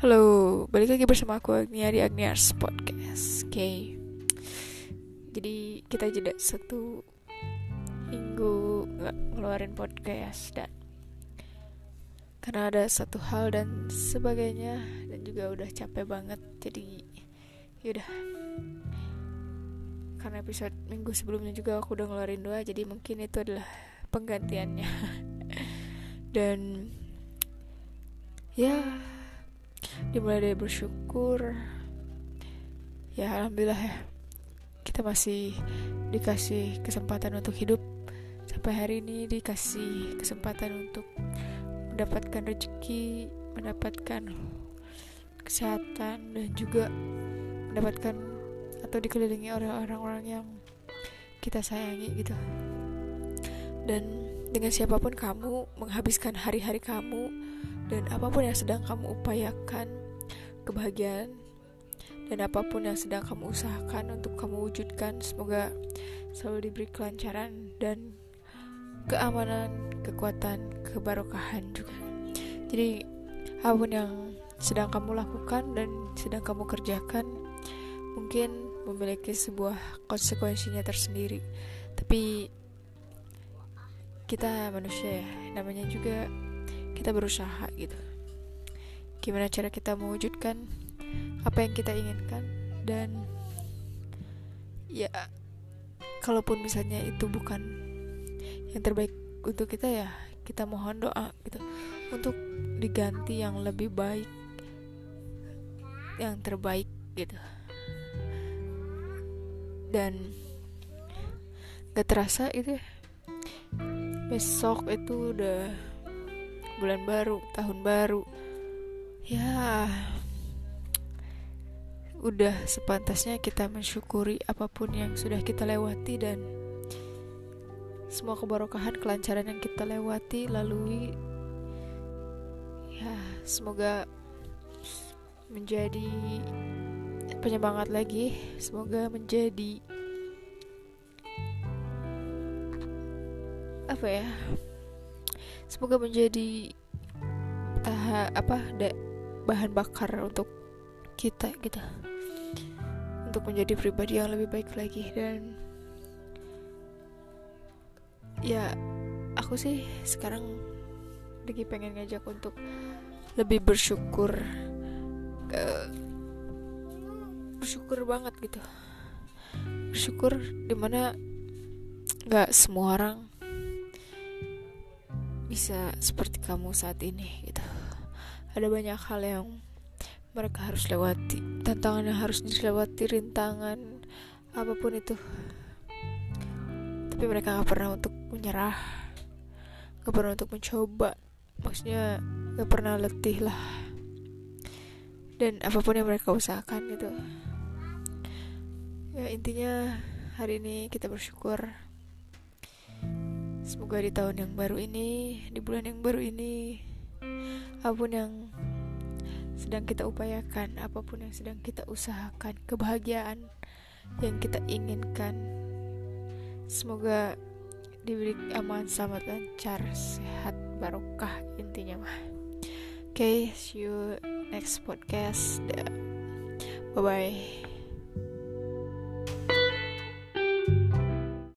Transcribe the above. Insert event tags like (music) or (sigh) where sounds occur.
Halo, balik lagi bersama aku Agnia di Agniars Podcast. Oke, okay. jadi kita jeda satu minggu nggak ngeluarin podcast dan karena ada satu hal dan sebagainya dan juga udah capek banget jadi yaudah karena episode minggu sebelumnya juga aku udah ngeluarin dua jadi mungkin itu adalah penggantiannya (laughs) dan ya dimulai dari bersyukur. Ya alhamdulillah ya. Kita masih dikasih kesempatan untuk hidup. Sampai hari ini dikasih kesempatan untuk mendapatkan rezeki mendapatkan kesehatan dan juga mendapatkan atau dikelilingi oleh orang-orang yang kita sayangi gitu. Dan dengan siapa pun kamu menghabiskan hari-hari kamu dan apa pun yang sedang kamu upayakan kebahagiaan dan apa pun yang sedang kamu usahakan untuk kamu wujudkan semoga selalu diberi kelancaran dan keamanan, kekuatan, kebarokahan juga. Jadi apa pun yang sedang kamu lakukan dan sedang kamu kerjakan mungkin memiliki sebuah konsekuensinya tersendiri. Tapi kita manusia ya, namanya juga kita berusaha gitu. Gimana cara kita mewujudkan apa yang kita inginkan dan ya kalaupun misalnya itu bukan yang terbaik untuk kita ya kita mohon doa gitu untuk diganti yang lebih baik yang terbaik gitu. Dan gak terasa itu ya besok itu udah bulan baru, tahun baru. Ya, udah sepantasnya kita mensyukuri apa pun yang sudah kita lewati dan semua kebarokahan kelancaran yang kita lewati lalui. Ya semoga menjadi penyemangat lagi. Semoga menjadi apa ya semoga menjadi uh, apa da, bahan bakar untuk kita gitu. Untuk menjadi pribadi yang lebih baik lagi dan ya aku sih sekarang lagi pengen ngajak untuk lebih bersyukur uh, bersyukur banget gitu. Bersyukur di mana nggak semua orang bisa seperti kamu saat ini gitu. Ada banyak hal yang mereka harus lewati. Tantangan yang harus dilewati rintangan apa pun itu. Tapi mereka gak pernah untuk menyerah. Gak pernah untuk mencoba. Maksudnya gak pernah letih lah. Dan apa pun yang mereka usahakan gitu. Ya intinya hari ini kita bersyukur Semoga di tahun yang baru ini, di bulan yang baru ini, apa pun yang sedang kita upayakan, apa pun yang sedang kita usahakan, kebahagiaan yang kita inginkan, semoga diberi aman, selamat, lancar, sehat, barokah intinya mah. Oke, okay, see you next podcast. Bye bye.